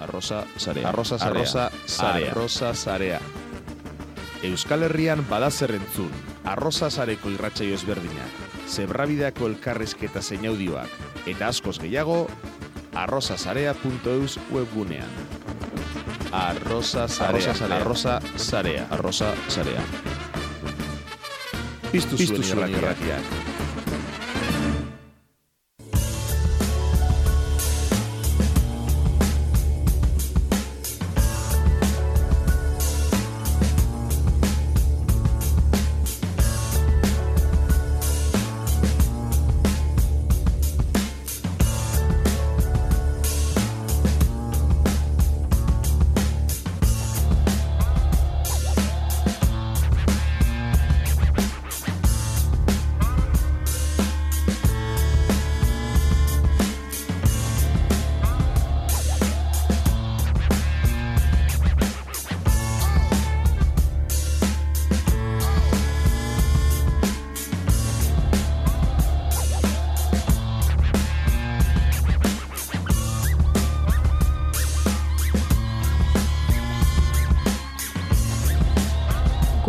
Arrosa Sarea. Arrosa Sarea. Arrosa Sarea. Arrosa Sarea. Euskal Herrian badazer entzun. Arrosa Sareko irratxaio ezberdina. Zebrabideako elkarrezketa zein audioak. Eta askoz gehiago, arrosasarea.eus webgunean. Arrosa Sarea. Arrosa Sarea. Arrosa Sarea. Piztu zuen irratiak.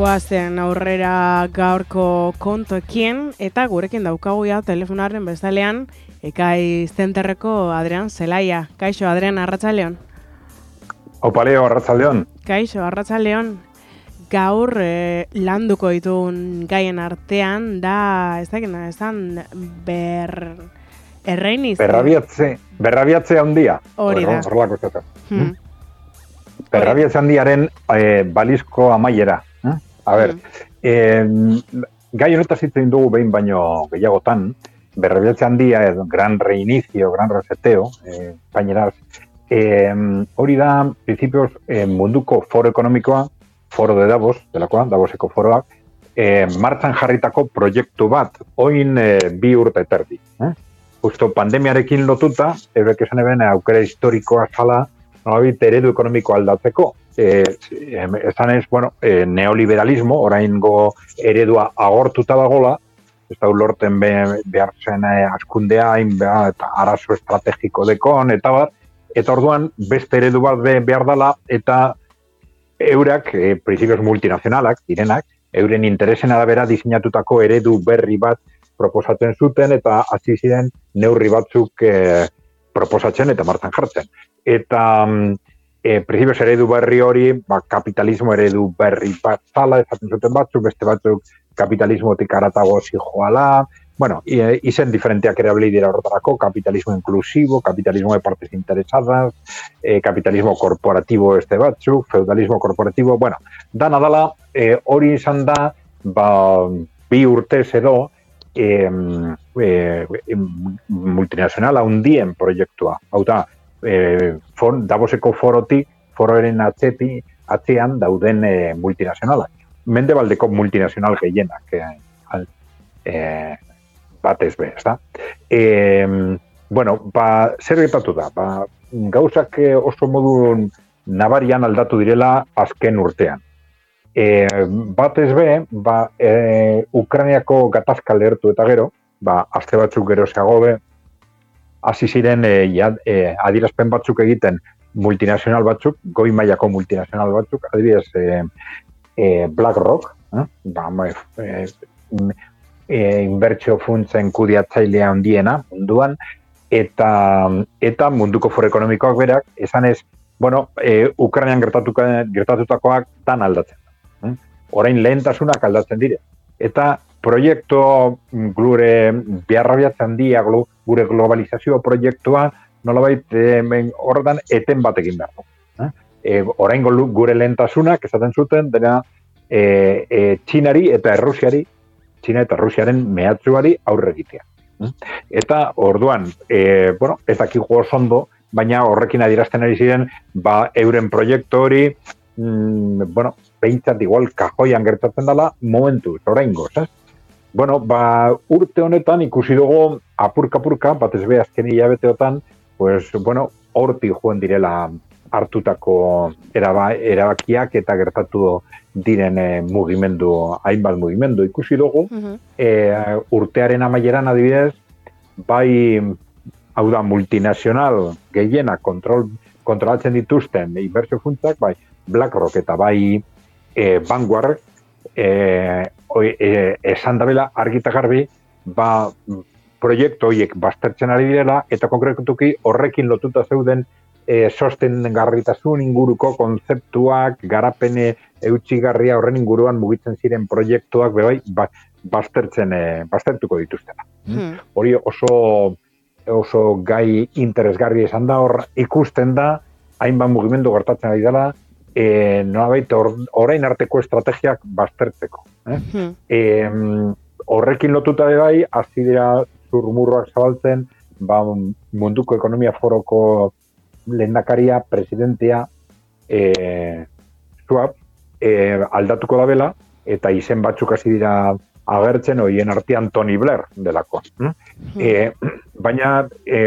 Goazen aurrera gaurko kontoekien eta gurekin daukagu ja telefonaren bezalean ekai zenterreko Adrian Zelaia. Kaixo, Adrian, Arratzaleon. Opaleo, Arratzaleon. Kaixo, Arratzaleon. Gaur eh, landuko ditun gaien artean da, ez dakit, esan ber... Erreiniz. Berrabiatze, berrabiatze handia. Hori da. Hmm. Berrabiatze handiaren eh, balizko amaiera. A ber, mm. gai honetaz hitz dugu behin baino gehiagotan, berrebiatze handia, edo, gran reinicio, gran reseteo, eh, paineraz, eh, hori da, principios, eh, munduko foro ekonomikoa, foro de Davos, delakoa, Davoseko foroak, eh, martzan jarritako proiektu bat, oin eh, bi urte eterdi. Eh? Justo pandemiarekin lotuta, eurek esan eben aukera historikoa zala, nolabit eredu ekonomiko aldatzeko, esan ez, bueno, eh, neoliberalismo, oraingo eredua agortuta dagola, ez da ulorten be, behar zen eh, askundea, eta arazo estrategiko dekon, eta bat, eta orduan beste eredu bat behar dela, eta eurak, eh, principios multinazionalak, direnak, euren interesen arabera diseinatutako eredu berri bat proposatzen zuten, eta hasi ziren neurri batzuk eh, proposatzen eta martzan jartzen. Eta mm, e, principios eredu berri hori, ba, kapitalismo eredu berri bat zala, ezaten zuten batzuk, beste batzuk kapitalismotik aratago joala, bueno, e, izen diferenteak ere abli dira horretarako, kapitalismo inklusibo, kapitalismo de partes interesadas, e, kapitalismo korporatibo este batzuk, feudalismo korporatibo, bueno, da nadala, e, hori izan da, ba, bi urtez edo, e, e, multinazionala undien proiektua. Hau da, e, for, Davoseko forotik, fororen atzeti, atzean dauden e, multinazionalak. Mende baldeko multinazional gehienak e, e, bat ez be, ez da? E, bueno, ba, zer getatu da? Ba, gauzak oso modu nabarian aldatu direla azken urtean. E, bat ez be, ba, e, Ukraniako gatazka lehertu eta gero, ba, azte batzuk gero zeago hasi ziren e, ja, e, adirazpen batzuk egiten multinazional batzuk, goi mailako multinazional batzuk, adibidez e, e, BlackRock, eh? ba, e, e, inbertsio funtzen kudiatzailea handiena munduan, eta, eta munduko foro ekonomikoak berak, esan ez, bueno, e, Ukrainian gertatutakoak tan aldatzen. Eh? Orain lehentasunak aldatzen dire. Eta proiektu gure biarrabiatzen dia gure globalizazio proiektua nolabait hemen horretan eten batekin behar du. Eh? E, orain gure lehentasunak esaten zuten dena e, e, Txinari eta Errusiari Txina eta Errusiaren mehatzuari aurre egitea. Eh? Eta orduan, e, bueno, ez dakik ondo, baina horrekin adirazten ari ziren, ba, euren proiektu hori, mm, bueno, behintzat igual kajoian gertatzen dela, momentu, orain goz, eh? Bueno, ba, urte honetan ikusi dugu apurka-apurka, bat ez azken hilabeteotan, pues, bueno, horti joan direla hartutako eraba, erabakiak eta gertatu diren e, mugimendu, hainbat mugimendu ikusi dugu. E, urtearen amaieran adibidez, bai, hau da, multinazional gehiena kontrol, kontrolatzen dituzten inbertsio funtzak, bai BlackRock eta bai e, Vanguard, e, e, esan dabela argita garbi, ba, proiektu horiek baztertzen ari direla, eta konkretuki horrekin lotuta zeuden e, sosten garritasun inguruko konzeptuak, garapene eutxigarria horren inguruan mugitzen ziren proiektuak, bebai, ba, baztertzen, e, baztertuko dituztena. Hmm. Hori oso oso gai interesgarri esan da, hor ikusten da, hainbat mugimendu gertatzen ari dela, e, nolabait orain arteko estrategiak baztertzeko. Eh? Hmm. E, horrekin lotuta bai, hasi dira zurmurroak zabaltzen, ba, munduko ekonomia foroko lehendakaria, presidentea, e, zuap, e, aldatuko da bela, eta izen batzuk hasi dira agertzen hoien artean Tony Blair delako. E, baina e,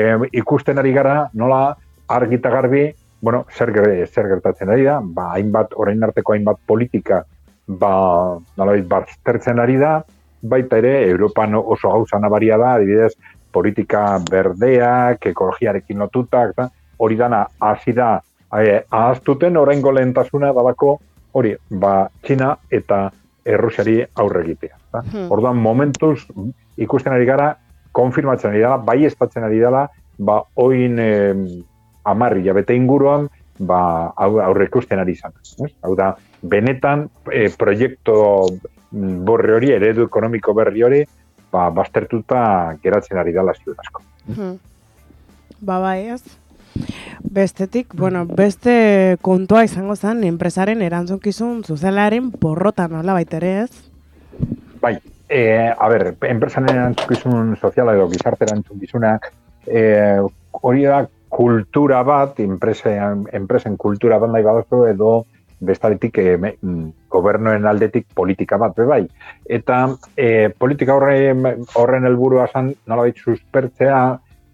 ikusten ari gara nola argita garbi, bueno, zer, zer gertatzen ari da, ba, hainbat, orain arteko hainbat politika ba, nola bat zertzen ari da, baita ere, Europan oso gauza nabaria da, adibidez, politika berdeak, ekologiarekin lotutak, da, hori dana hasi da eh, ahaztuten oraingo lehentasuna badako hori ba China eta Errusiari aurre egitea. Hmm. Orduan momentuz ikusten ari gara konfirmatzen ari dela, bai estatzen ari dela, ba oin eh, amarri jabete inguruan ba aurre ikusten ari izan. Hau da, benetan e, proiektu mm, borri hori, eredu ekonomiko berri hori, ba, baztertuta geratzen ari dela ziut asko. Hmm. Ba, bai, ez? Bestetik, bueno, beste kontua izango zen, enpresaren erantzunkizun zuzelaren porrota nola baitere ez? Bai, e, a ber, enpresaren erantzunkizun soziala edo gizarte erantzunkizunak, e, hori da kultura bat, enpresen, enpresen kultura bat nahi badozu edo bestaletik e, gobernoen aldetik politika bat be bai. Eta e, politika horren, horren helburua zen nolabait suspertzea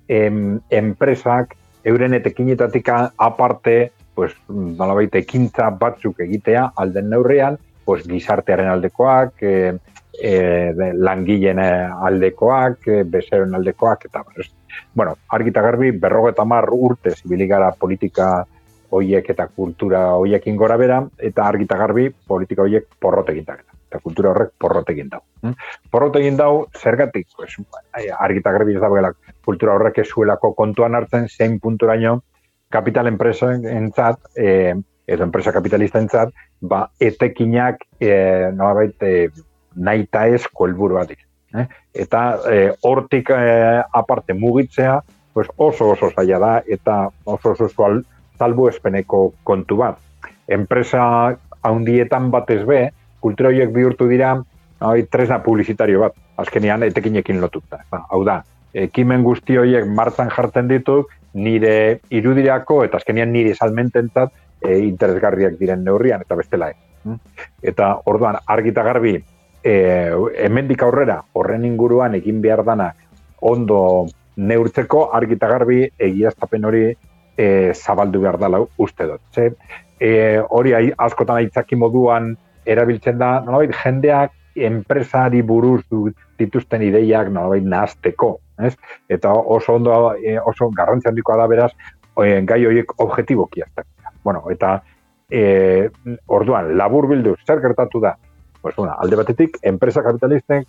em, enpresak euren etekinetatik aparte, pues, nolabait ekintza batzuk egitea alden neurrean, pues, gizartearen aldekoak, e, e, langileen aldekoak, e, bezeroen aldekoak, eta, pues, bueno, argita garbi, berrogeta mar urte zibiligara politika hoiek eta kultura hoiekin gora bera, eta argita garbi, politika hoiek porrot egintak eta kultura horrek porrot egin dau. Hmm? Porrot egin dau, zergatik, pues, argita garbi ez dagoela, kultura horrek ezuelako kontuan hartzen, zein punturaino kapital enpresa entzat, e, edo enpresa kapitalista entzat, ba, etekinak e, nolabait e, nahi eta ez kolburu bat eh? Eta e, hortik e, aparte mugitzea, pues oso oso zaila da, eta oso oso zual, salbu espeneko kontu bat. Enpresa haundietan batez be, kultura horiek bihurtu dira, hau, tresna publizitario bat, azkenian etekinekin lotuta. Ba, hau da, ekimen guzti horiek martzan jartzen ditu, nire irudirako eta azkenian nire salmententzat e, interesgarriak diren neurrian eta bestela. Mm? Eta orduan argita garbi e, hemendik aurrera horren inguruan egin behar dana ondo neurtzeko argita garbi egiaztapen hori e, zabaldu behar dela uste dut. Ze, e, hori askotan aitzaki moduan erabiltzen da, nolabait, jendeak enpresari buruz dituzten ideiak nolabait nahazteko, ez? Eta oso ondo, e, oso garrantzi handikoa da beraz, e, gai horiek objetiboki Bueno, eta e, orduan, labur bildu, zer gertatu da? Pues, una, alde batetik, enpresa kapitalisten,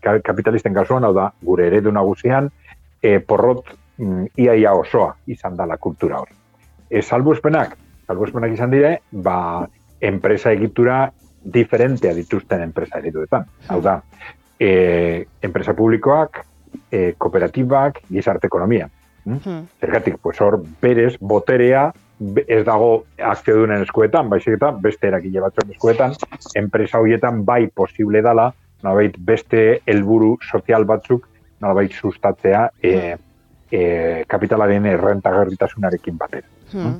kapitalisten kasuan, hau da, gure eredu nagusian, e, porrot mm, iaia osoa izan da la kultura hori. E, salbu espenak, salbu espenak izan dire, ba, enpresa egitura diferentea dituzten enpresa erituetan. Hau da, e, enpresa publikoak, e, kooperatibak, gizarte ekonomia. Hmm? Zergatik, pues hor, berez, boterea, ez dago akziodunen eskuetan, baizik eta beste erakile batzuen eskuetan, enpresa horietan bai posible dala, nolabait beste helburu sozial batzuk, nolabait sustatzea e, e, kapitalaren errentagarritasunarekin batera. Hmm.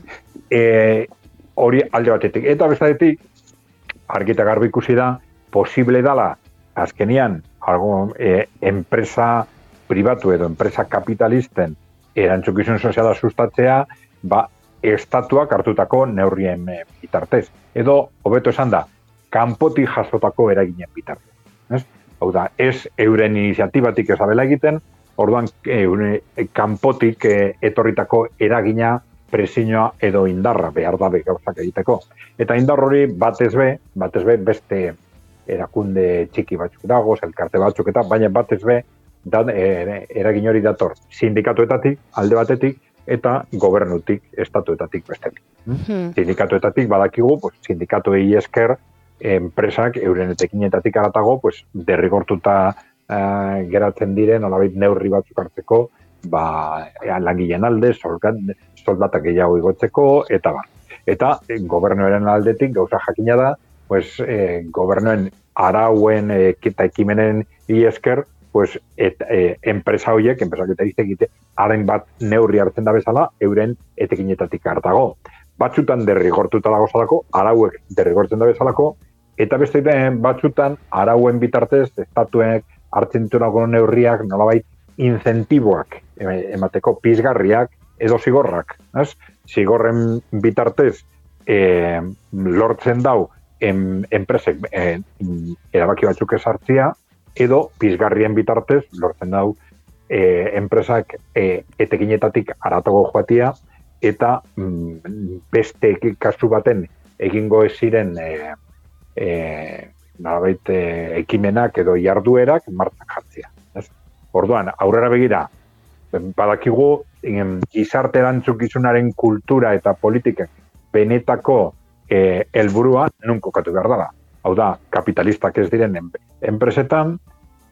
E, hori alde batetik. Eta bestatetik, argita garbi ikusi da, posible dala, azkenian, algo, e, enpresa pribatu edo enpresa kapitalisten erantzukizun soziala sustatzea, ba, estatuak hartutako neurrien e, bitartez. Edo, hobeto esan da, kanpotik jasotako eraginen bitartez. Ez? Hau da, ez euren iniziatibatik ezabela egiten, orduan e, kanpotik e, etorritako eragina presioa edo indarra behar da gauzak egiteko. Eta indar hori batez be, batez be beste erakunde txiki batzuk dago, elkarte batzuk eta baina batez be da, e, eragin hori dator sindikatuetatik, alde batetik, eta gobernutik, estatuetatik bestetik. Hmm. Sindikatuetatik badakigu, pues, sindikatu egi esker, enpresak euren etekinetatik aratago, pues, derrigortuta uh, geratzen diren, olabait neurri batzuk hartzeko, ba, langileen alde, soldatak gehiago igotzeko, eta ba. Eta e, gobernuaren aldetik, gauza jakina da, pues, e, gobernuen arauen eta ekimenen esker, pues, et, e, enpresa horiek, enpresak eta egite, haren bat neurri hartzen da bezala, euren etekinetatik hartago. Batzutan derrigortuta dago zalako, arauek derrigortzen da bezalako, eta beste batzutan arauen bitartez, estatuek hartzen dutenako neurriak, nolabait, incentiboak emateko pizgarriak edo zigorrak. Ez? Zigorren bitartez e, lortzen dau en, enpresek e, erabaki batzuk esartzia, edo pizgarrien bitartez lortzen dau e, enpresak e, etekinetatik aratago joatia, eta mm, beste kasu baten egingo ez ziren e, e, nabait, e, ekimenak edo jarduerak martzak jartzia. Ez? Orduan, aurrera begira, badakigu gizarte erantzukizunaren kultura eta politika benetako eh, helburua nun kokatu behar dela. Hau da, kapitalistak ez diren enpresetan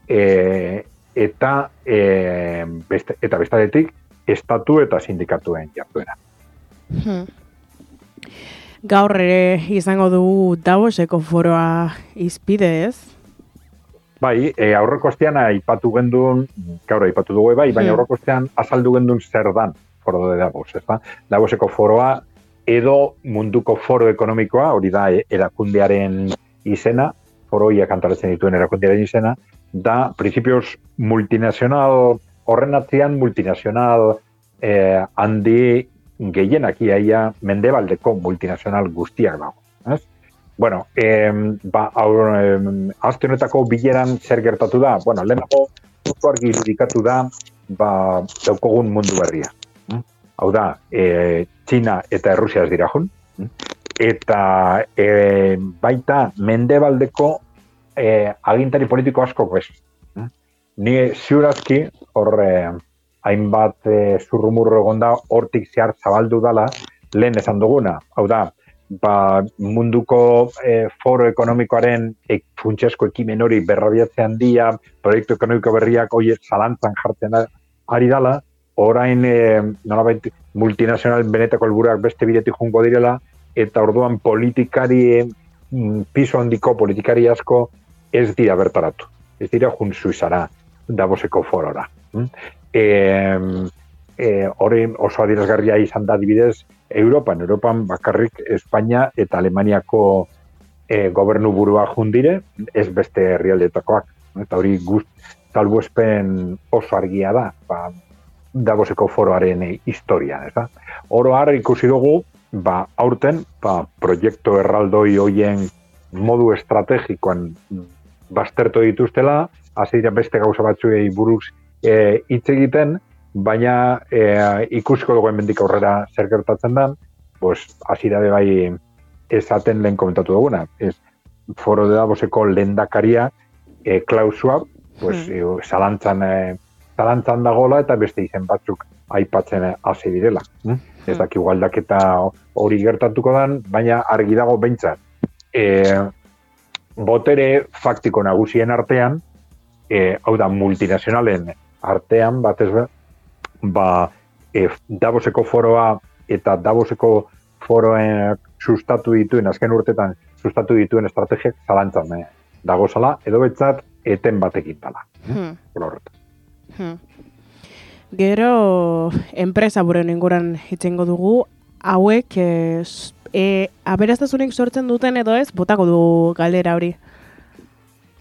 e, eta e, beste, eta bestadetik estatu eta sindikatuen jartuena. Hmm. Gaur ere izango dugu Davoseko foroa izpide ez? Bai, e, aurreko astean aipatu gendun, gaur aipatu dugu bai, baina hmm. aurreko astean azaldu gendun zer dan foro de Davos, ez da? Davoseko foroa edo munduko foro ekonomikoa, hori da erakundearen izena, foroiak antaratzen dituen erakundearen izena, da, prinsipioz, multinazional, horren atzian multinazional eh, handi gehienak iaia mendebaldeko multinazional guztiak dago. Ez? Bueno, eh, ba, aur, eh, azte honetako bileran zer gertatu da? Bueno, lehenago, oso argi irudikatu da, ba, daukogun mundu berria. Mm? Hau da, eh, Txina eta Errusia ez dira jun. Mm? Eta eh, baita mendebaldeko eh, agintari politiko asko bez. Mm? Ni ziurazki, hor, eh, hainbat eh, zurrumurro gonda, hortik zehar zabaldu dala, lehen esan duguna. Hau da, ba, munduko e, foro ekonomikoaren e, funtsesko ekimen hori berrabiatze handia, proiektu ekonomiko berriak hoi zalantzan jartzen ari dala, orain e, nolabait multinazional benetako helburuak beste bidetik jungo direla, eta orduan politikari, mm, piso handiko politikari asko ez dira bertaratu. Ez dira jun suizara, Davoseko forora. E, e, hori oso adirazgarria izan da dibidez, Europan, Europan bakarrik Espainia eta Alemaniako e, gobernu burua jundire, ez beste herrialdetakoak. Eta hori gust, salbuespen oso argia da, ba, Davoseko foroaren historia, ez da? Oro har ikusi dugu, ba, aurten, ba, proiektu erraldoi hoien modu estrategikoan basterto dituztela, hasi beste gauza batzuei buruz e, hitz egiten, baina e, ikusko dugu mendik aurrera zer gertatzen da, pues, hasi da bai esaten lehen komentatu duguna. Ez, foro de Davoseko lendakaria e, klausua, pues, hmm. zalantzan, e, zalantzan dagoela eta beste izen batzuk aipatzen hasi direla. Hmm. Ez daki eta hori gertatuko dan, baina argi dago behintzat. E, botere faktiko nagusien artean, e, hau da multinazionalen artean, batez ba, e, Davoseko foroa eta Davoseko foroen sustatu dituen, azken urtetan sustatu dituen estrategiak zalantzan eh, dago zala, edo betzat eten batekin dala. Hmm. Hmm. Gero, enpresa buren inguran hitzengo dugu, hauek, e, e, aberaztasunik sortzen duten edo ez, botako du galdera hori.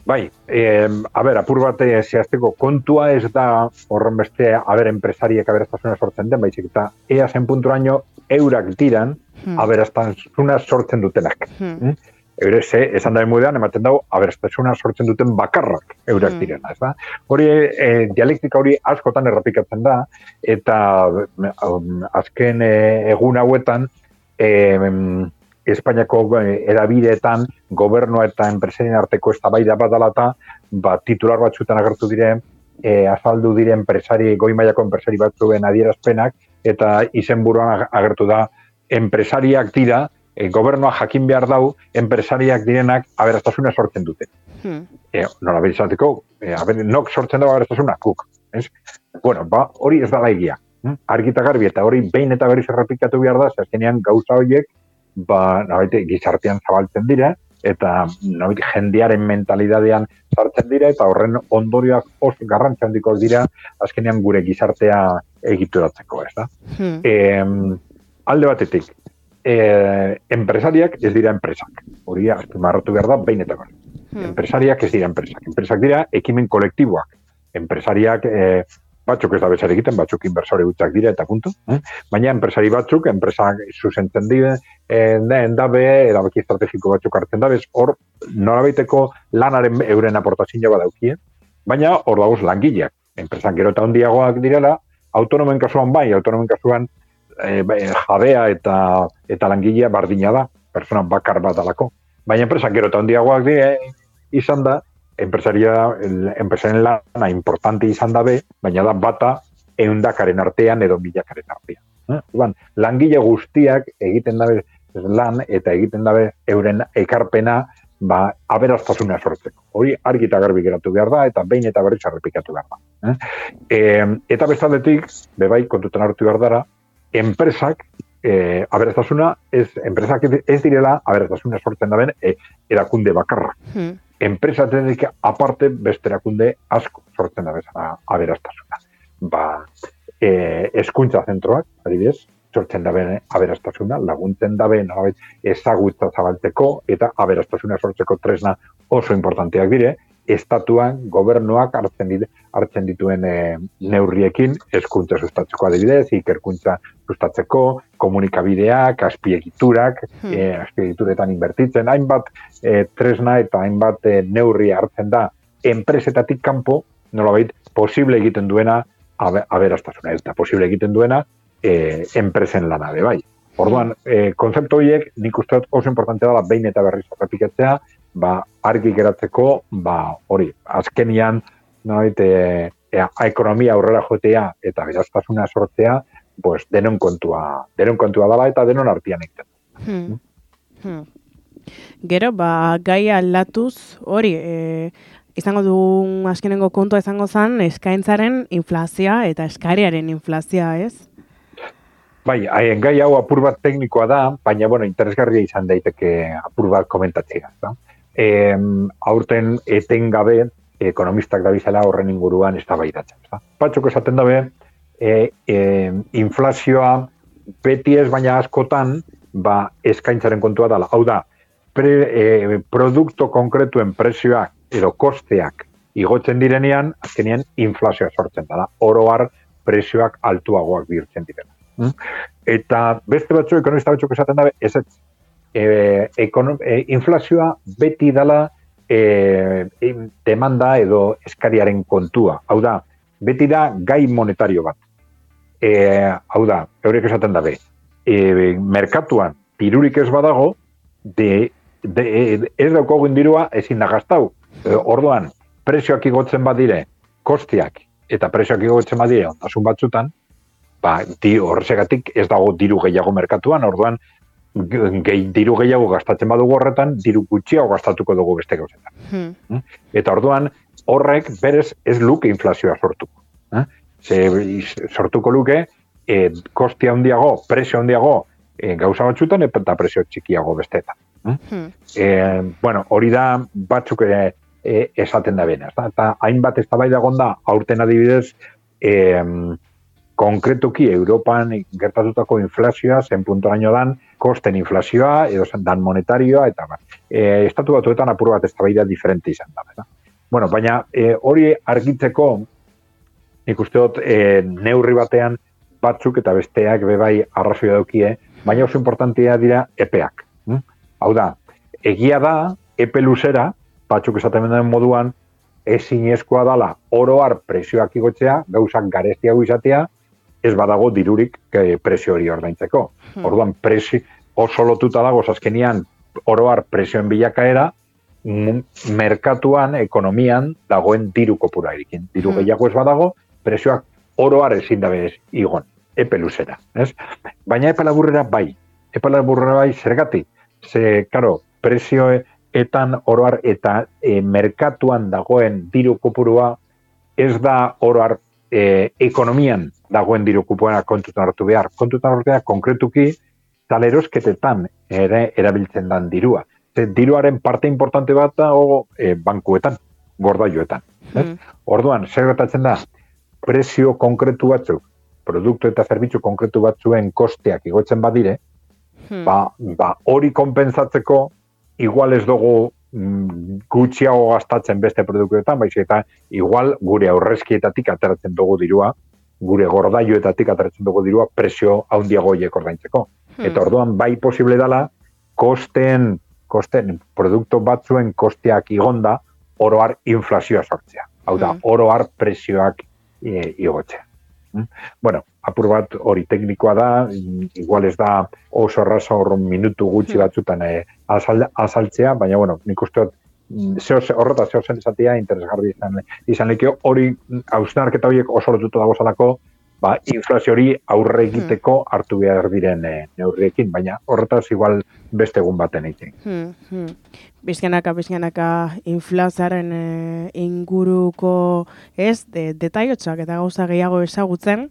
Bai, eh, a ber, apur bat zehazteko kontua ez da horren beste aber enpresariek aberaztasuna sortzen den, baizik eta ea zen punturaino eurak diran hmm. aberaztasuna sortzen dutenak. Hmm. hmm? eure ze, esan da emudean, ematen dago, aberastasuna sortzen duten bakarrak eurak mm. direna, ez da? Hori, e, dialektika hori askotan errapikatzen da, eta um, azken e, egun hauetan, e, Espainiako erabideetan gobernua eta enpresaren arteko eztabaida bat dalata, ba, titular batzuetan agertu diren, e, azaldu diren enpresari, goi mailako enpresari batzuen adierazpenak, eta izenburuan agertu da, enpresariak dira, e, gobernua jakin behar dau, enpresariak direnak aberastasuna sortzen dute. Hmm. E, nola behizateko, e, aber, nok sortzen dago aberastasuna, kuk. Ez? Bueno, ba, hori ez da laigia. Hmm? Argita garbi eta hori behin eta berriz errepikatu behar da, zazkenean gauza horiek, ba, nabete, gizartean zabaltzen dira, eta nabete, jendearen mentalidadean sartzen dira, eta horren ondorioak oso garrantzan dira, azkenean gure gizartea egituratzeko, ez da? Hmm. E, alde batetik, eh, enpresariak ez dira enpresak. Hori azpimarratu behar da, behin eta gara. Hmm. Enpresariak ez dira enpresak. Enpresak dira ekimen kolektiboak. Enpresariak eh, batzuk ez da bezar egiten, batzuk inversore gutzak dira eta puntu. Eh? Baina enpresari batzuk, enpresak zuzentzen dira, eh, den dabe, erabaki estrategiko batzuk hartzen dabe, hor norabaiteko lanaren euren aportazioa badaukie, baina hor dagoz langileak. Enpresak gero eta hondiagoak direla, autonomen kasuan bai, autonomen kasuan e, jabea eta eta langilea bardina da, persona bakar bat alako. Baina enpresak gero eta handiagoak die, izan da, enpresaria, enpresaren lana importante izan dabe, baina da bata eundakaren artean edo milakaren artean. Eh? langile guztiak egiten dabe lan eta egiten dabe euren ekarpena ba, aberaztasuna sortzeko. Hori argi eta garbi geratu behar da, eta behin eta berriz arrepikatu behar da. Eh? eta bestaldetik, bebai, kontutan hartu behar dara, enpresak e, aberastasuna ez enpresak ez direla aberastasuna sortzen daben e, erakunde bakarra. Hmm. Enpresa tenik aparte beste erakunde asko sortzen da bezala aberastasuna. Ba, e, eskuntza zentroak, adibidez, sortzen da bene aberastasuna, laguntzen da bene ezagutza zabaltzeko eta aberastasuna sortzeko tresna oso importanteak dire, estatuan gobernuak hartzen dit, hartzen dituen e, neurriekin eskuntza sustatzeko adibidez, ikerkuntza sustatzeko, komunikabideak, azpiegiturak, hmm. e, azpiegituretan inbertitzen, hainbat e, tresna eta hainbat e, neurri hartzen da enpresetatik kanpo, nolabait, posible egiten duena aberastasuna, eta posible egiten duena e, enpresen lana, bai. Orduan, e, konzeptu horiek, nik uste oso importantea da, behin eta berriz errepikatzea, ba, argi geratzeko, ba, hori, azkenian, noit, e, e, ekonomia aurrera jotea eta beraztasuna sortzea, pues, denon kontua, denon kontua dala eta denon artian egiten. Hmm. Hmm. Gero, ba, gai aldatuz, hori, e, izango du azkenengo kontua izango zen, eskaintzaren inflazioa eta eskariaren inflazioa, ez? Bai, haien gai hau apur bat teknikoa da, baina, bueno, interesgarria izan daiteke apur bat komentatzea. Da? Eh, aurten etengabe ekonomistak da bizela horren inguruan ez da baitatzen. Patxok esaten dabe, e, e, inflazioa beti ez baina askotan ba, eskaintzaren kontua dela. Hau da, pre, e, produkto konkretuen prezioak edo kosteak igotzen direnean, azkenean inflazioa sortzen dela. Oroar prezioak altuagoak birtzen direla. Mm? Eta beste batzu, ekonomista batzuk esaten dabe, ez ez e, e, inflazioa beti dala e, demanda edo eskariaren kontua. Hau da, beti da gai monetario bat. E, hau da, eurek esaten dabe, e, merkatuan pirurik ez badago, de, de, ez dauko dirua ezin da gaztau. E, orduan, prezioak igotzen badire, kostiak, eta prezioak igotzen badire, ondasun batzutan, ba, di horrezegatik ez dago diru gehiago merkatuan, orduan, gehi, diru gehiago gastatzen badugu horretan, diru gutxiago gastatuko dugu beste gauzetan. Hmm. hmm. Eta orduan, horrek berez ez luke inflazioa sortuko. Eh? Ze, sortuko luke, e, kostia handiago, presio handiago e, gauza batzutan, eta presio txikiago bestetan. Eh? Hmm. E, bueno, hori da batzuk e, e, esaten da bena. Eta hainbat ez da bai dagoen da, aurten adibidez, e, konkretuki Europan gertatutako inflazioa zen puntoraino dan, kosten inflazioa, edo zen dan monetarioa, eta ba, e, estatu batuetan apur bat eztabaida diferente izan da. Bueno, baina e, hori argitzeko, nik uste dut, e, neurri batean batzuk eta besteak bebai arrazioa daukie, baina oso importantia dira epeak. Hm? Hau da, egia da, epe luzera, batzuk esaten den moduan, ezin eskoa dala oroar presioak igotzea, gauzak garestiago izatea, ez badago dirurik e, presio hori ordaintzeko. Hmm. Orduan, presi, oso lotuta dago, azkenian oroar presioen bilakaera, merkatuan, ekonomian, dagoen diru kopura erikin. Diru hmm. gehiago ez badago, presioak oroar ezin dabe ez igon, epe luzera. Ez? Baina epe laburrera bai. Epe laburrera bai, zergati. Ze, karo, presioetan oroar eta e, merkatuan dagoen diru kopurua ez da oroar e, ekonomian dagoen diru kupoena kontutan hartu behar. Kontutan hartu behar, konkretuki, talerosketetan ere erabiltzen dan dirua. Ze, diruaren parte importante bat da e, bankuetan, gordailuetan. Hmm. Orduan, zer gertatzen da, prezio konkretu batzuk, produktu eta zerbitzu konkretu batzuen kosteak igotzen badire, hmm. ba, ba hori konpensatzeko igual ez dugu mm, gutxiago gastatzen beste produktuetan, baizik eta igual gure aurrezkietatik ateratzen dugu dirua, gure gordailuetatik ateratzen dugu dirua presio handiagoiek ordaintzeko. Hmm. Eta orduan bai posible dela kosten, kosten produktu batzuen kosteak igonda oroar inflazioa sortzea. Hau da, hmm. oroar presioak e, igotzea. Hmm? Bueno, apur bat hori teknikoa da, igual ez da oso raso minutu gutxi batzutan e, azaltzea, baina bueno, nik uste dut Mm, zeo, horreta zeo zen esatia interesgarri izan, izan lekio hori hausnarketa horiek oso lotutu dago zalako ba, inflazio hori aurre hmm. egiteko hartu behar diren e, neurriekin, baina horretaz igual beste egun baten egin. Hmm, hmm. Bizkenaka, bizkenaka inflazaren e, inguruko ez, de, detaiotxak eta gauza gehiago ezagutzen,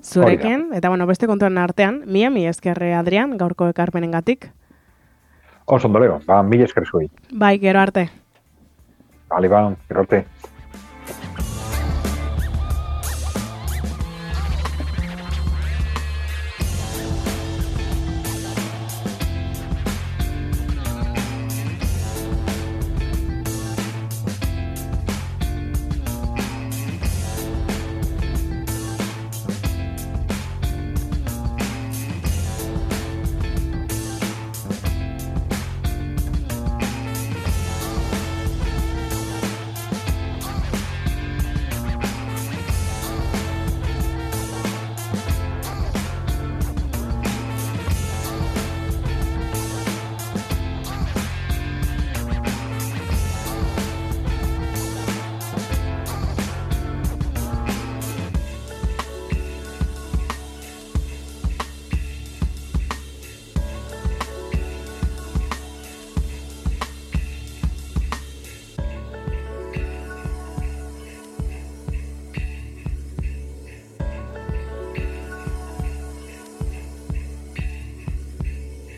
zurekin, eta bueno, beste kontuan artean, Miami ezkerre Adrian, gaurko ekarpenen gatik. Oso ondo leo, ba, mila esker zuei. Bai, gero arte. Bale, ba, gero arte.